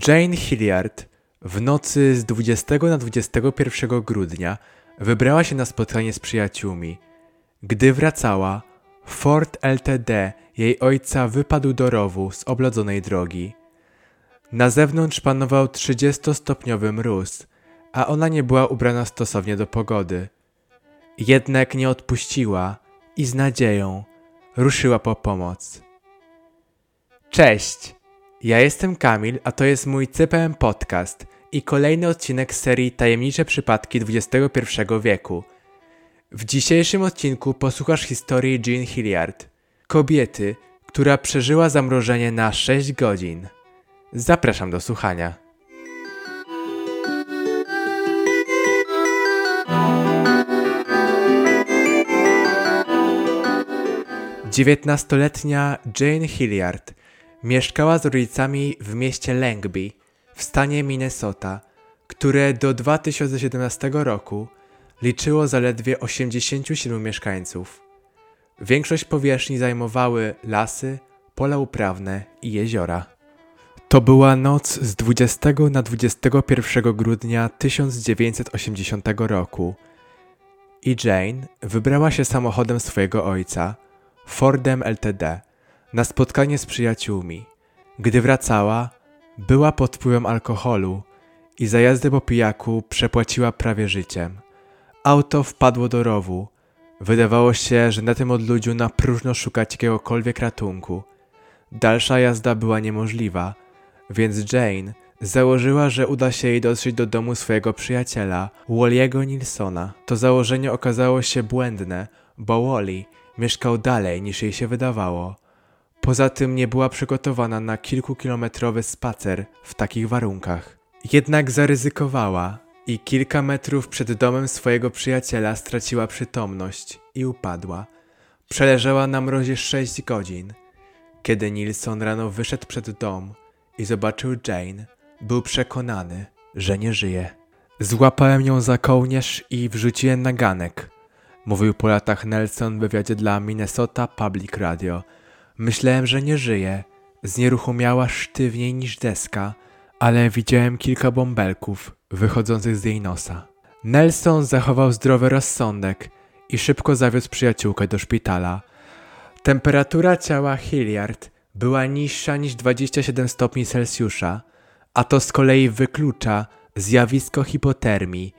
Jane Hilliard w nocy z 20 na 21 grudnia wybrała się na spotkanie z przyjaciółmi. Gdy wracała, Ford LTD jej ojca wypadł do rowu z oblodzonej drogi. Na zewnątrz panował 30-stopniowy mróz, a ona nie była ubrana stosownie do pogody. Jednak nie odpuściła i z nadzieją ruszyła po pomoc. Cześć! Ja jestem Kamil, a to jest mój CPM Podcast i kolejny odcinek serii Tajemnicze Przypadki XXI wieku. W dzisiejszym odcinku posłuchasz historii Jean Hilliard, kobiety, która przeżyła zamrożenie na 6 godzin. Zapraszam do słuchania. Dziewiętnastoletnia Jane Hilliard mieszkała z rodzicami w mieście Langby w stanie Minnesota, które do 2017 roku liczyło zaledwie 87 mieszkańców. Większość powierzchni zajmowały lasy, pola uprawne i jeziora. To była noc z 20 na 21 grudnia 1980 roku i Jane wybrała się samochodem swojego ojca, Fordem LTD, na spotkanie z przyjaciółmi. Gdy wracała, była pod wpływem alkoholu i za jazdę po pijaku przepłaciła prawie życiem. Auto wpadło do rowu. Wydawało się, że na tym odludziu na próżno szukać jakiegokolwiek ratunku. Dalsza jazda była niemożliwa, więc Jane założyła, że uda się jej dotrzeć do domu swojego przyjaciela, Walliego Nilsona. To założenie okazało się błędne, bo Wally mieszkał dalej niż jej się wydawało. Poza tym nie była przygotowana na kilkukilometrowy spacer w takich warunkach. Jednak zaryzykowała i kilka metrów przed domem swojego przyjaciela straciła przytomność i upadła. Przeleżała na mrozie sześć godzin. Kiedy Nilsson rano wyszedł przed dom i zobaczył Jane, był przekonany, że nie żyje. Złapałem ją za kołnierz i wrzuciłem na ganek, mówił po latach Nelson w wywiadzie dla Minnesota Public Radio. Myślałem, że nie żyje. Znieruchomiała sztywniej niż deska, ale widziałem kilka bąbelków wychodzących z jej nosa. Nelson zachował zdrowy rozsądek i szybko zawiózł przyjaciółkę do szpitala. Temperatura ciała Hilliard była niższa niż 27 stopni Celsjusza, a to z kolei wyklucza zjawisko hipotermii,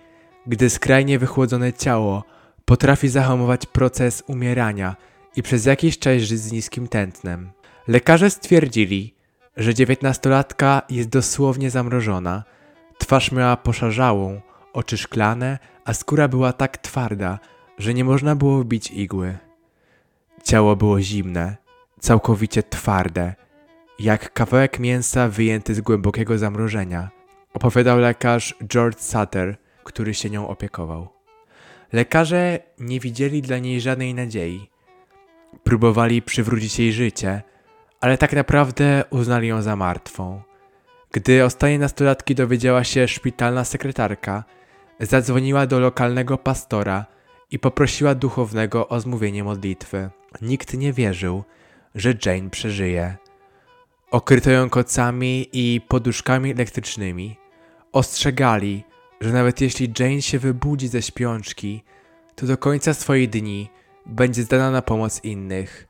gdy skrajnie wychłodzone ciało potrafi zahamować proces umierania i przez jakiś czas żyć z niskim tętnem. Lekarze stwierdzili, że dziewiętnastolatka jest dosłownie zamrożona. Twarz miała poszarzałą, oczy szklane, a skóra była tak twarda, że nie można było wbić igły. Ciało było zimne, całkowicie twarde, jak kawałek mięsa wyjęty z głębokiego zamrożenia, opowiadał lekarz George Sutter, który się nią opiekował. Lekarze nie widzieli dla niej żadnej nadziei. Próbowali przywrócić jej życie, ale tak naprawdę uznali ją za martwą. Gdy o stanie nastolatki dowiedziała się szpitalna sekretarka, zadzwoniła do lokalnego pastora i poprosiła duchownego o zmówienie modlitwy. Nikt nie wierzył, że Jane przeżyje. Okryto ją kocami i poduszkami elektrycznymi. Ostrzegali, że nawet jeśli Jane się wybudzi ze śpiączki, to do końca swoich dni będzie zdana na pomoc innych.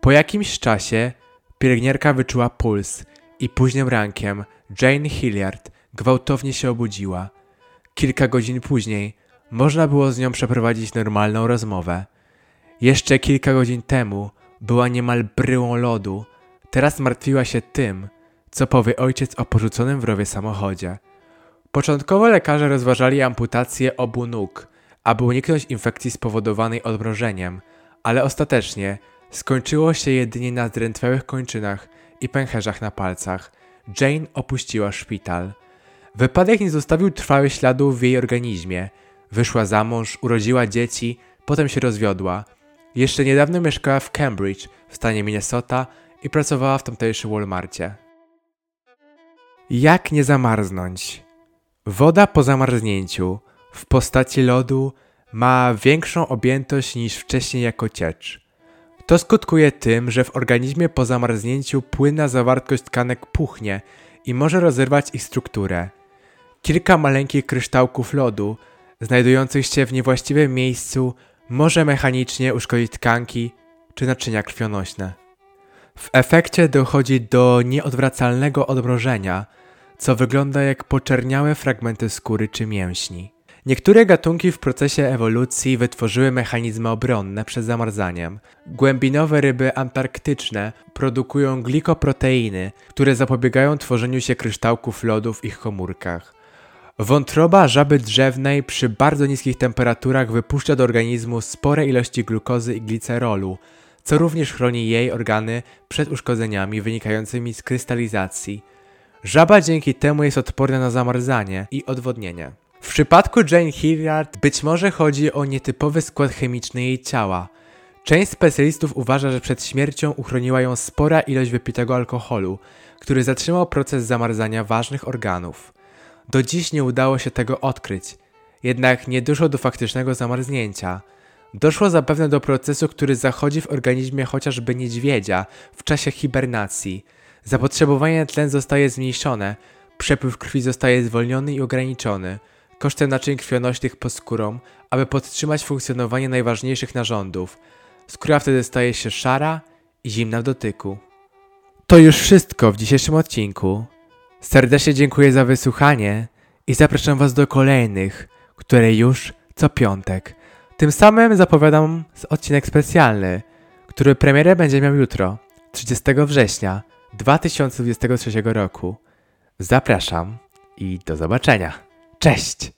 Po jakimś czasie pielęgniarka wyczuła puls i późnym rankiem Jane Hilliard gwałtownie się obudziła. Kilka godzin później można było z nią przeprowadzić normalną rozmowę. Jeszcze kilka godzin temu była niemal bryłą lodu, teraz martwiła się tym, co powie ojciec o porzuconym w rowie samochodzie. Początkowo lekarze rozważali amputację obu nóg, aby uniknąć infekcji spowodowanej odmrożeniem, ale ostatecznie skończyło się jedynie na zdrętwiałych kończynach i pęcherzach na palcach. Jane opuściła szpital. Wypadek nie zostawił trwałych śladów w jej organizmie. Wyszła za mąż, urodziła dzieci, potem się rozwiodła. Jeszcze niedawno mieszkała w Cambridge w stanie Minnesota i pracowała w tamtejszym Walmarcie. Jak nie zamarznąć? Woda po zamarznięciu w postaci lodu ma większą objętość niż wcześniej jako ciecz. To skutkuje tym, że w organizmie po zamarznięciu płynna zawartość tkanek puchnie i może rozerwać ich strukturę. Kilka maleńkich kryształków lodu, znajdujących się w niewłaściwym miejscu, może mechanicznie uszkodzić tkanki czy naczynia krwionośne. W efekcie dochodzi do nieodwracalnego odmrożenia, co wygląda jak poczerniałe fragmenty skóry czy mięśni. Niektóre gatunki w procesie ewolucji wytworzyły mechanizmy obronne przed zamarzaniem. Głębinowe ryby antarktyczne produkują glikoproteiny, które zapobiegają tworzeniu się kryształków lodu w ich komórkach. Wątroba żaby drzewnej przy bardzo niskich temperaturach wypuszcza do organizmu spore ilości glukozy i glicerolu, co również chroni jej organy przed uszkodzeniami wynikającymi z krystalizacji. Żaba dzięki temu jest odporna na zamarzanie i odwodnienie. W przypadku Jane Hilliard być może chodzi o nietypowy skład chemiczny jej ciała. Część specjalistów uważa, że przed śmiercią uchroniła ją spora ilość wypitego alkoholu, który zatrzymał proces zamarzania ważnych organów. Do dziś nie udało się tego odkryć, jednak nie doszło do faktycznego zamarznięcia. Doszło zapewne do procesu, który zachodzi w organizmie chociażby niedźwiedzia w czasie hibernacji. Zapotrzebowanie na tlen zostaje zmniejszone, przepływ krwi zostaje zwolniony i ograniczony kosztem naczyń krwionośnych pod skórą, aby podtrzymać funkcjonowanie najważniejszych narządów. Skóra wtedy staje się szara i zimna w dotyku. To już wszystko w dzisiejszym odcinku. Serdecznie dziękuję za wysłuchanie i zapraszam Was do kolejnych, które już co piątek. Tym samym zapowiadam odcinek specjalny, który premierę będzie miał jutro, 30 września 2023 roku. Zapraszam i do zobaczenia. Cześć!